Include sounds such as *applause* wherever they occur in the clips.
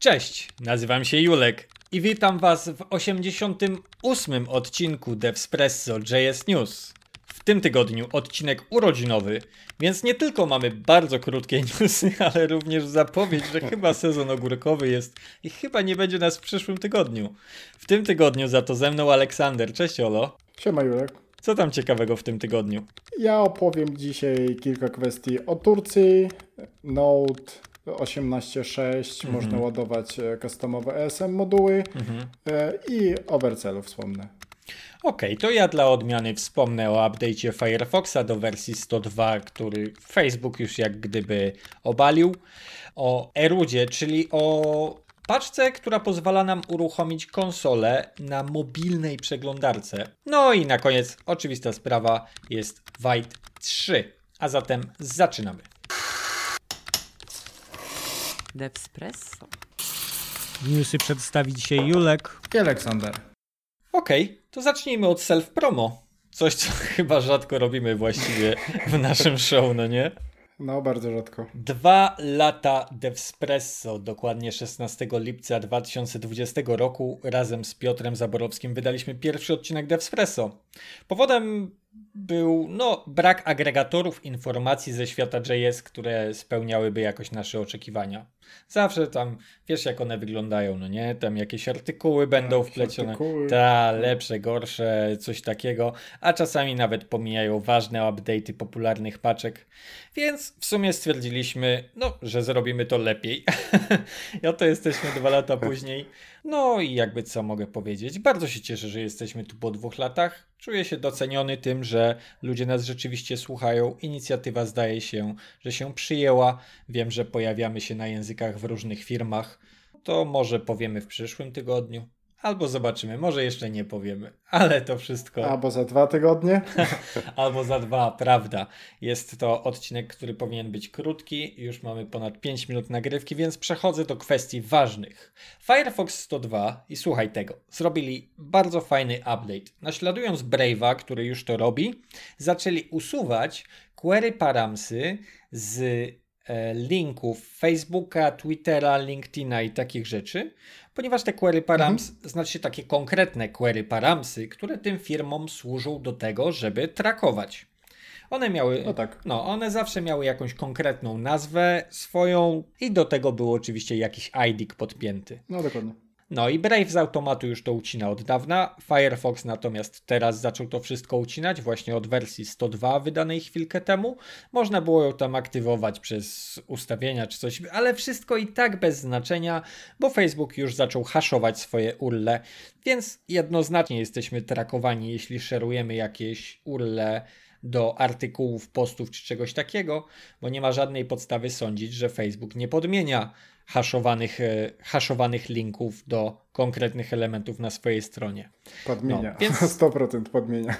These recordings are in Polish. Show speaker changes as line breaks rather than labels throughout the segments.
Cześć, nazywam się Julek i witam Was w 88 odcinku Devspresso JS News. W tym tygodniu odcinek urodzinowy, więc nie tylko mamy bardzo krótkie *laughs* newsy, ale również zapowiedź, że chyba sezon ogórkowy jest i chyba nie będzie nas w przyszłym tygodniu. W tym tygodniu za to ze mną Aleksander. Cześć Olo.
Siema Julek.
Co tam ciekawego w tym tygodniu?
Ja opowiem dzisiaj kilka kwestii o Turcji, Note 18.6, mhm. można ładować e, customowe ESM moduły mhm. E, i o Vercelu wspomnę.
Ok, to ja dla odmiany wspomnę o update'cie Firefoxa do wersji 102, który Facebook już jak gdyby obalił, o Erudzie, czyli o paczce, która pozwala nam uruchomić konsolę na mobilnej przeglądarce. No i na koniec oczywista sprawa jest White 3. A zatem zaczynamy.
Devspresso.
Newsy przedstawi dzisiaj Julek
i Aleksander.
Okej, okay, to zacznijmy od self-promo. Coś, co *laughs* chyba rzadko robimy właściwie w naszym show, no nie?
No, bardzo rzadko.
Dwa lata Devspresso, dokładnie 16 lipca 2020 roku, razem z Piotrem Zaborowskim wydaliśmy pierwszy odcinek Devspresso. Powodem był no, brak agregatorów informacji ze świata JS, które spełniałyby jakoś nasze oczekiwania. Zawsze tam, wiesz jak one wyglądają, no nie? Tam jakieś artykuły będą tak, wplecione. Ta, lepsze, gorsze, coś takiego. A czasami nawet pomijają ważne update'y popularnych paczek. Więc w sumie stwierdziliśmy, no, że zrobimy to lepiej. *laughs* I oto jesteśmy dwa lata *laughs* później. No i jakby co mogę powiedzieć. Bardzo się cieszę, że jesteśmy tu po dwóch latach. Czuję się doceniony tym, że ludzie nas rzeczywiście słuchają. Inicjatywa zdaje się, że się przyjęła. Wiem, że pojawiamy się na językach w różnych firmach. To może powiemy w przyszłym tygodniu. Albo zobaczymy, może jeszcze nie powiemy, ale to wszystko.
Albo za dwa tygodnie. *laughs*
Albo za dwa, prawda. Jest to odcinek, który powinien być krótki. Już mamy ponad 5 minut nagrywki, więc przechodzę do kwestii ważnych. Firefox 102, i słuchaj tego, zrobili bardzo fajny update. Naśladując Brave'a, który już to robi, zaczęli usuwać query paramsy z linków Facebooka, Twittera, LinkedIna i takich rzeczy, ponieważ te query params, mhm. znaczy takie konkretne query paramsy, które tym firmom służą do tego, żeby trakować. One miały, no tak. No, one zawsze miały jakąś konkretną nazwę swoją i do tego był oczywiście jakiś ID podpięty.
No dokładnie.
No i Brave z automatu już to ucina od dawna. Firefox natomiast teraz zaczął to wszystko ucinać, właśnie od wersji 102 wydanej chwilkę temu. Można było ją tam aktywować przez ustawienia czy coś, ale wszystko i tak bez znaczenia, bo Facebook już zaczął haszować swoje URL, więc jednoznacznie jesteśmy trakowani, jeśli szerujemy jakieś URL do artykułów, postów czy czegoś takiego, bo nie ma żadnej podstawy sądzić, że Facebook nie podmienia haszowanych, e, haszowanych linków do konkretnych elementów na swojej stronie.
Podmienia. No, więc... *laughs* 100% podmienia.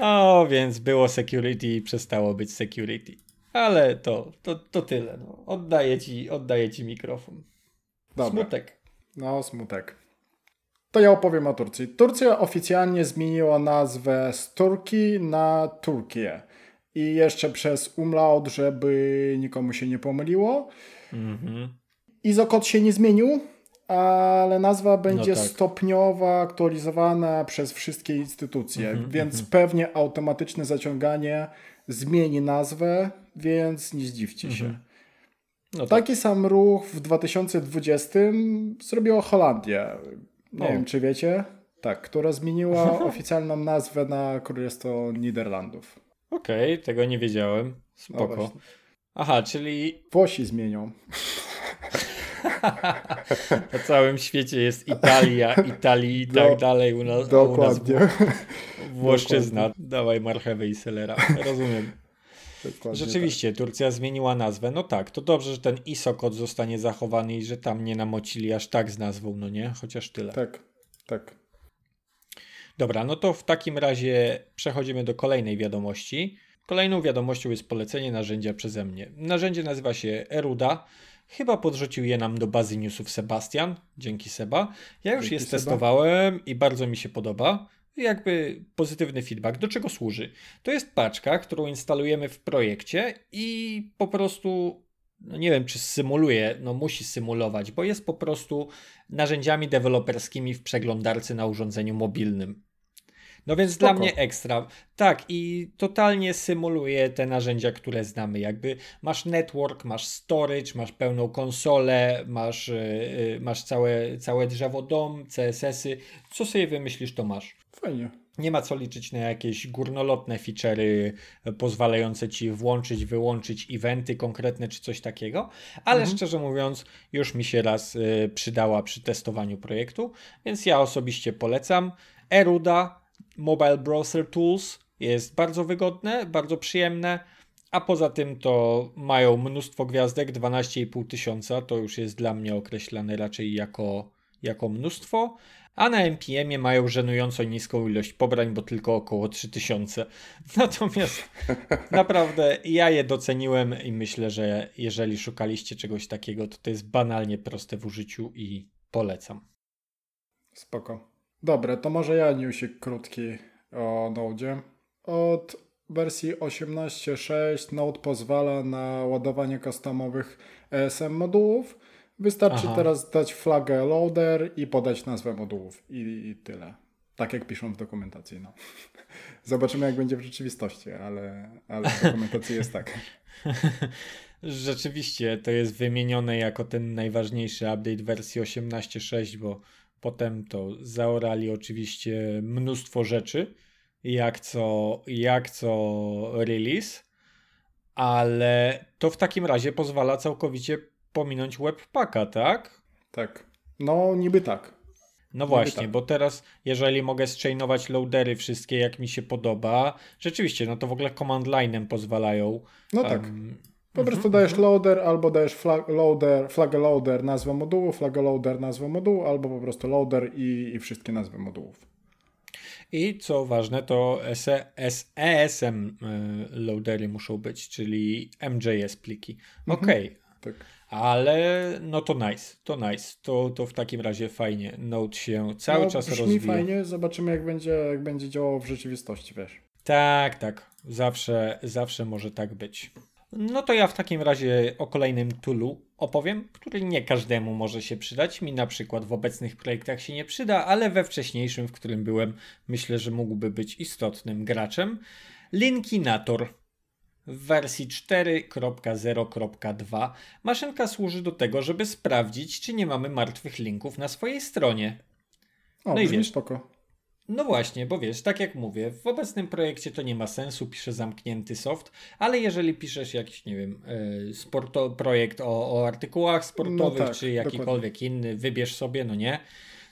*laughs*
o, więc było security i przestało być security. Ale to, to, to tyle. No. Oddaję, ci, oddaję ci mikrofon. Dobra. Smutek.
No, smutek. To ja opowiem o Turcji. Turcja oficjalnie zmieniła nazwę z Turki na Turkię i jeszcze przez umlaut, żeby nikomu się nie pomyliło. Mhm. Izokod się nie zmienił, ale nazwa będzie no tak. stopniowo aktualizowana przez wszystkie instytucje, mhm, więc mhm. pewnie automatyczne zaciąganie zmieni nazwę, więc nie zdziwcie się. Mhm. No tak. Taki sam ruch w 2020 zrobiła Holandia. Nie wiem, czy wiecie. Tak, która zmieniła *laughs* oficjalną nazwę na Królestwo Niderlandów.
Okej, okay, tego nie wiedziałem. Spoko. No Aha, czyli...
Włosi zmienią. *laughs*
Na całym świecie jest Italia, *laughs* Italii i tak Do, dalej. U nas,
dokładnie. U nas *laughs*
Włoszczyzna. Dokładnie. Dawaj marchewę i selera. Rozumiem. Dokładnie Rzeczywiście, tak. Turcja zmieniła nazwę. No tak, to dobrze, że ten ISO kod zostanie zachowany i że tam nie namocili aż tak z nazwą, no nie? Chociaż tyle.
Tak, tak.
Dobra, no to w takim razie przechodzimy do kolejnej wiadomości. Kolejną wiadomością jest polecenie narzędzia przeze mnie. Narzędzie nazywa się Eruda. Chyba podrzucił je nam do bazy newsów Sebastian. Dzięki Seba. Ja już Dzięki je testowałem i bardzo mi się podoba. Jakby pozytywny feedback. Do czego służy? To jest paczka, którą instalujemy w projekcie i po prostu no nie wiem czy symuluje, no musi symulować, bo jest po prostu narzędziami deweloperskimi w przeglądarce na urządzeniu mobilnym. No więc Spoko. dla mnie ekstra. Tak, i totalnie symuluje te narzędzia, które znamy. Jakby masz network, masz storage, masz pełną konsolę, masz, yy, masz całe, całe drzewo dom, CSS-y. Co sobie wymyślisz, to masz.
Fajnie.
Nie ma co liczyć na jakieś górnolotne feature'y pozwalające ci włączyć, wyłączyć eventy konkretne czy coś takiego, ale mhm. szczerze mówiąc, już mi się raz y, przydała przy testowaniu projektu, więc ja osobiście polecam. Eruda, Mobile Browser Tools jest bardzo wygodne, bardzo przyjemne, a poza tym to mają mnóstwo gwiazdek, 12,5 tysiąca, to już jest dla mnie określane raczej jako, jako mnóstwo, a na NPM-ie mają żenująco niską ilość pobrań, bo tylko około 3000. *laughs* Natomiast *laughs* naprawdę ja je doceniłem i myślę, że jeżeli szukaliście czegoś takiego, to to jest banalnie proste w użyciu i polecam.
Spoko. Dobre, to może ja newsik krótki o Node. Od wersji 18.6 Node pozwala na ładowanie customowych ESM modułów. Wystarczy Aha. teraz dać flagę loader i podać nazwę modułów i, i tyle. Tak jak piszą w dokumentacji. No. *laughs* Zobaczymy, jak będzie w rzeczywistości, ale, ale w dokumentacji jest tak. *laughs*
Rzeczywiście to jest wymienione jako ten najważniejszy update wersji 18.6, bo Potem to zaorali oczywiście mnóstwo rzeczy, jak co, jak co release, ale to w takim razie pozwala całkowicie pominąć webpacka, tak?
Tak. No, niby tak.
No właśnie, tak. bo teraz, jeżeli mogę zchainować loadery wszystkie, jak mi się podoba, rzeczywiście, no to w ogóle command line'em pozwalają.
No tak. Um, po prostu dajesz loader, albo dajesz flag, loader, flagę loader, nazwę modułu, flagę loader, nazwę modułu, albo po prostu loader i, i wszystkie nazwy modułów.
I co ważne, to ESM e loadery muszą być, czyli MJS pliki. Mhm. Okej. Okay. Tak. Ale no to nice, to nice. To, to w takim razie fajnie. Node się cały no, czas rozwija.
fajnie, zobaczymy jak będzie, jak będzie działało w rzeczywistości, wiesz.
Tak, tak. Zawsze, zawsze może tak być. No to ja w takim razie o kolejnym toolu opowiem, który nie każdemu może się przydać. Mi na przykład w obecnych projektach się nie przyda, ale we wcześniejszym, w którym byłem, myślę, że mógłby być istotnym graczem. Linkinator w wersji 4.0.2 maszynka służy do tego, żeby sprawdzić, czy nie mamy martwych linków na swojej stronie.
O, no i wiesz, spoko.
No właśnie, bo wiesz, tak jak mówię, w obecnym projekcie to nie ma sensu, piszę zamknięty soft, ale jeżeli piszesz jakiś, nie wiem, e, sporto, projekt o, o artykułach sportowych, no tak, czy jakikolwiek dokładnie. inny, wybierz sobie, no nie,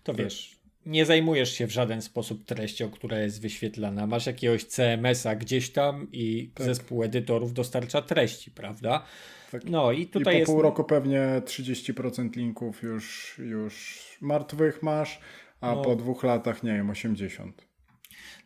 to tak. wiesz, nie zajmujesz się w żaden sposób treścią, która jest wyświetlana. Masz jakiegoś CMS-a gdzieś tam i tak. zespół edytorów dostarcza treści, prawda?
Tak. No i tutaj I po jest... pół roku pewnie 30% linków już, już martwych masz a no. po dwóch latach, nie wiem, 80.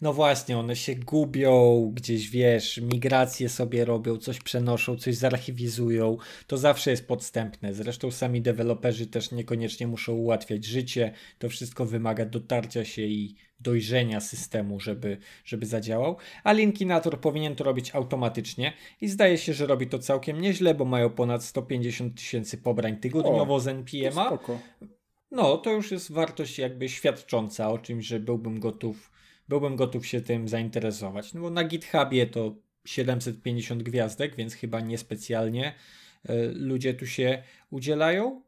No właśnie, one się gubią gdzieś, wiesz, migracje sobie robią, coś przenoszą, coś zarchiwizują. To zawsze jest podstępne. Zresztą sami deweloperzy też niekoniecznie muszą ułatwiać życie. To wszystko wymaga dotarcia się i dojrzenia systemu, żeby, żeby zadziałał. A Linkinator powinien to robić automatycznie i zdaje się, że robi to całkiem nieźle, bo mają ponad 150 tysięcy pobrań tygodniowo o, z NPM-a. No, to już jest wartość jakby świadcząca o czymś, że byłbym gotów, byłbym gotów się tym zainteresować. No bo na GitHubie to 750 gwiazdek, więc chyba niespecjalnie y, ludzie tu się udzielają,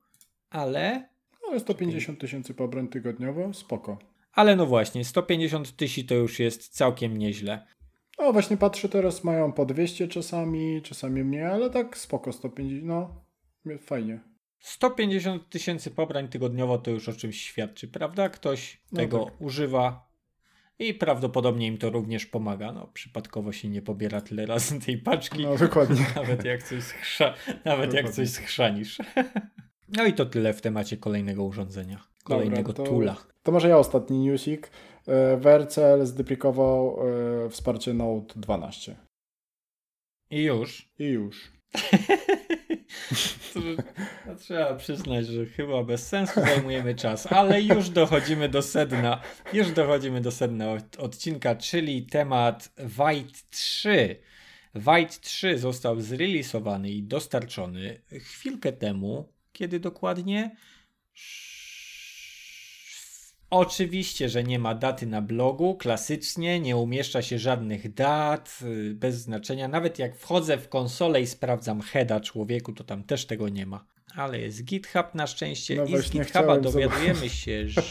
ale...
No, 150 tysięcy pobrań tygodniowo, spoko.
Ale no właśnie, 150 tysięcy to już jest całkiem nieźle.
O, właśnie patrzę teraz, mają po 200 czasami, czasami mniej, ale tak spoko, 150, no, fajnie.
150 tysięcy pobrań tygodniowo to już o czymś świadczy, prawda? Ktoś no tego tak. używa i prawdopodobnie im to również pomaga. No, przypadkowo się nie pobiera tyle razy tej paczki.
No, dokładnie. *laughs*
Nawet jak coś, schrza... Nawet jak coś schrzanisz. *laughs* No i to tyle w temacie kolejnego urządzenia, kolejnego Dobra, to, tula.
To może ja ostatni newsik. E, Wercel zdeprykował e, wsparcie Note 12.
I już?
I już. *laughs*
To, trzeba przyznać, że chyba bez sensu zajmujemy czas, ale już dochodzimy do sedna. Już dochodzimy do sedna odcinka, czyli temat White 3. White 3 został zrealizowany i dostarczony chwilkę temu, kiedy dokładnie? Oczywiście, że nie ma daty na blogu, klasycznie, nie umieszcza się żadnych dat, y, bez znaczenia. Nawet jak wchodzę w konsolę i sprawdzam heada człowieku, to tam też tego nie ma. Ale jest GitHub na szczęście
No
i z GitHuba dowiadujemy się, *laughs* że,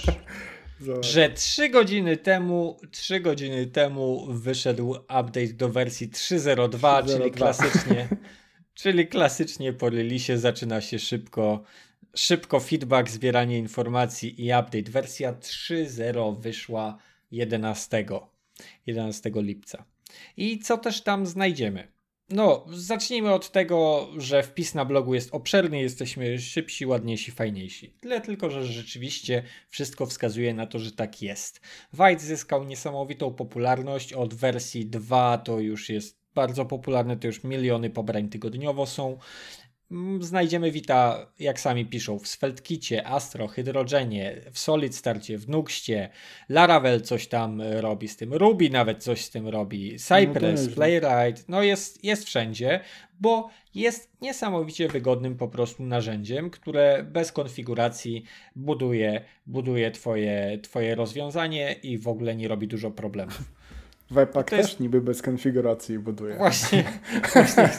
że 3 godziny temu, 3 godziny temu wyszedł update do wersji 3.02, czyli
3.02.
klasycznie, czyli klasycznie po releasie zaczyna się szybko, szybko feedback, zbieranie informacji i update. Wersja 3.0 wyszła 11, 11 lipca. I co też tam znajdziemy? No, zacznijmy od tego, że wpis na blogu jest obszerny, jesteśmy szybsi, ładniejsi, fajniejsi. Tyle tylko, że rzeczywiście wszystko wskazuje na to, że tak jest. White zyskał niesamowitą popularność. Od wersji 2 to już jest bardzo popularne, to już miliony pobrań tygodniowo są. Mm, Znajdziemy Vita, jak sami piszą, w Svelte Astro, Hydrogenie, w Solid Starcie, w Nuxcie, Laravel coś tam e, robi z tym, Ruby nawet coś z tym robi, Cypress,
nieźle.
Playwright, no jest, jest wszędzie, bo jest niesamowicie wygodnym po prostu narzędziem, które bez konfiguracji buduje, buduje twoje, twoje rozwiązanie i w ogóle nie robi dużo problemów. *laughs*
Webpack
jest-
też niby bez konfiguracji buduje.
Właśnie. *laughs* właśnie.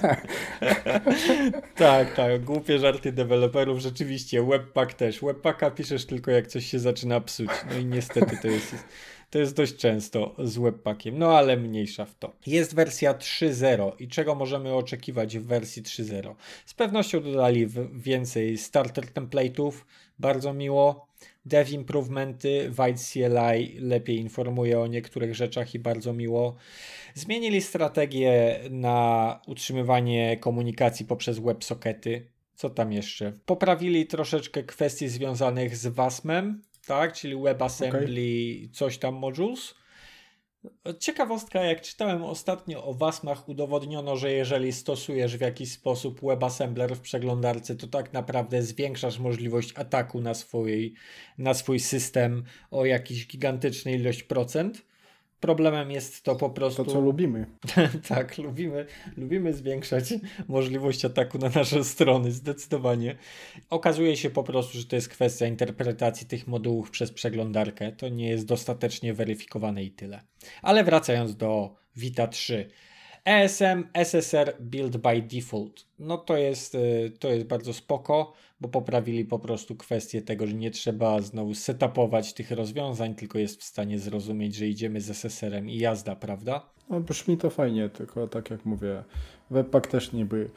tak, tak. Głupie żarty deweloperów. Rzeczywiście. Webpack też. Webpacka piszesz tylko jak coś się zaczyna psuć. No i niestety to jest, to jest dość często z Webpackiem. No ale mniejsza w to. Jest wersja 3.0 i czego możemy oczekiwać w wersji 3.0? Z pewnością dodali więcej starter template'ów. Bardzo miło. Dev improvementy, White CLI lepiej informuje o niektórych rzeczach i bardzo miło. Zmienili strategię na utrzymywanie komunikacji poprzez WebSockety. Co tam jeszcze? Poprawili troszeczkę kwestii związanych z WASM-em, tak? Czyli WebAssembly, coś tam modules. Ciekawostka, jak czytałem ostatnio o WASMach, udowodniono, że jeżeli stosujesz w jakiś sposób WebAssembler w przeglądarce, to tak naprawdę zwiększasz możliwość ataku na, swój, na swój system o jakiś gigantyczny ilość procent. Problemem jest to po prostu.
To, co lubimy. *laughs*
tak, lubimy, lubimy zwiększać możliwość ataku na nasze strony, zdecydowanie. Okazuje się po prostu, że to jest kwestia interpretacji tych modułów przez przeglądarkę. To nie jest dostatecznie weryfikowane i tyle. Ale wracając do Vita 3. ESM SSR Build by Default. No to jest, y, to jest bardzo spoko, bo poprawili po prostu kwestię tego, że nie trzeba znowu setupować tych rozwiązań, tylko jest w stanie zrozumieć, że idziemy z SSR-em i jazda, prawda?
No brzmi to fajnie, tylko tak jak mówię, Webpack też niby,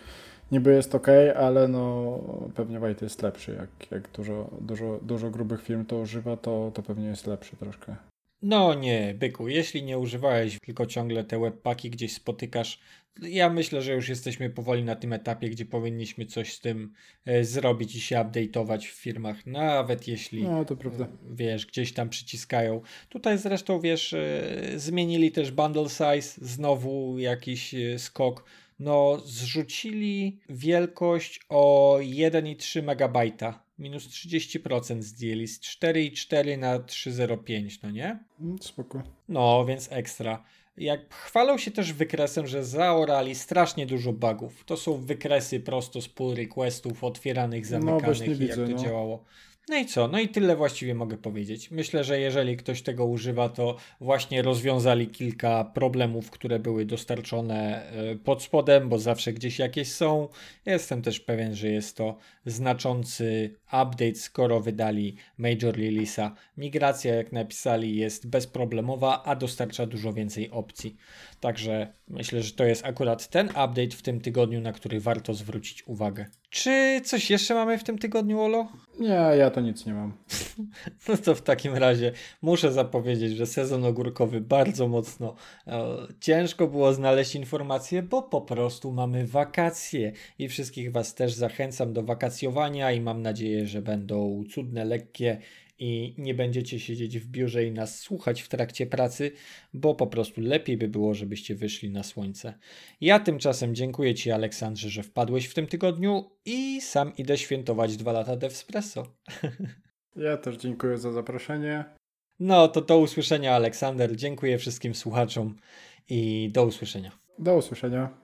niby jest ok, ale no pewnie White jest lepszy. Jak, jak dużo, dużo, dużo grubych firm to używa, to, to pewnie jest lepszy troszkę.
No nie, byku, jeśli nie używałeś, tylko ciągle te webpaki gdzieś spotykasz, ja myślę, że już jesteśmy powoli na tym etapie, gdzie powinniśmy coś z tym e, zrobić i się update'ować w firmach, nawet jeśli
No to prawda.
wiesz, gdzieś tam przyciskają. Tutaj zresztą, wiesz, e, zmienili też bundle size, znowu jakiś e, skok. No, zrzucili wielkość o 1,3 MB. Minus 30% zdjęli z 4,4 na 3,05, no nie?
Mm, Spoko.
No, więc ekstra. Jak chwalą się też wykresem, że zaorali strasznie dużo bugów. To są wykresy prosto z pull requestów otwieranych, zamykanych
No,
i jak
widzę,
to
no.
działało. No i co? No i tyle właściwie mogę powiedzieć. Myślę, że jeżeli ktoś tego używa, to właśnie rozwiązali kilka problemów, które były dostarczone e, pod spodem, bo zawsze gdzieś jakieś są. Jestem też pewien, że jest to znaczący update, skoro wydali major release'a. Migracja, jak napisali, jest bezproblemowa, a dostarcza dużo więcej opcji. Także myślę, że to jest akurat ten update w tym tygodniu, na który warto zwrócić uwagę. Czy coś jeszcze mamy w tym tygodniu, Olo?
Nie, ja to nic nie mam. *laughs*
No to w takim razie muszę zapowiedzieć, że sezon ogórkowy bardzo mocno e, ciężko było znaleźć informacje, bo po prostu mamy wakacje i wszystkich Was też zachęcam do wakacjowania i mam nadzieję, że będą cudne, lekkie i nie będziecie siedzieć w biurze i nas słuchać w trakcie pracy, bo po prostu lepiej by było, żebyście wyszli na słońce. Ja tymczasem dziękuję Ci, Aleksandrze, że wpadłeś w tym tygodniu i sam idę świętować dwa lata Devspresso.
Ja też dziękuję za zaproszenie.
No to do usłyszenia, Aleksander. Dziękuję wszystkim słuchaczom i do usłyszenia.
Do usłyszenia.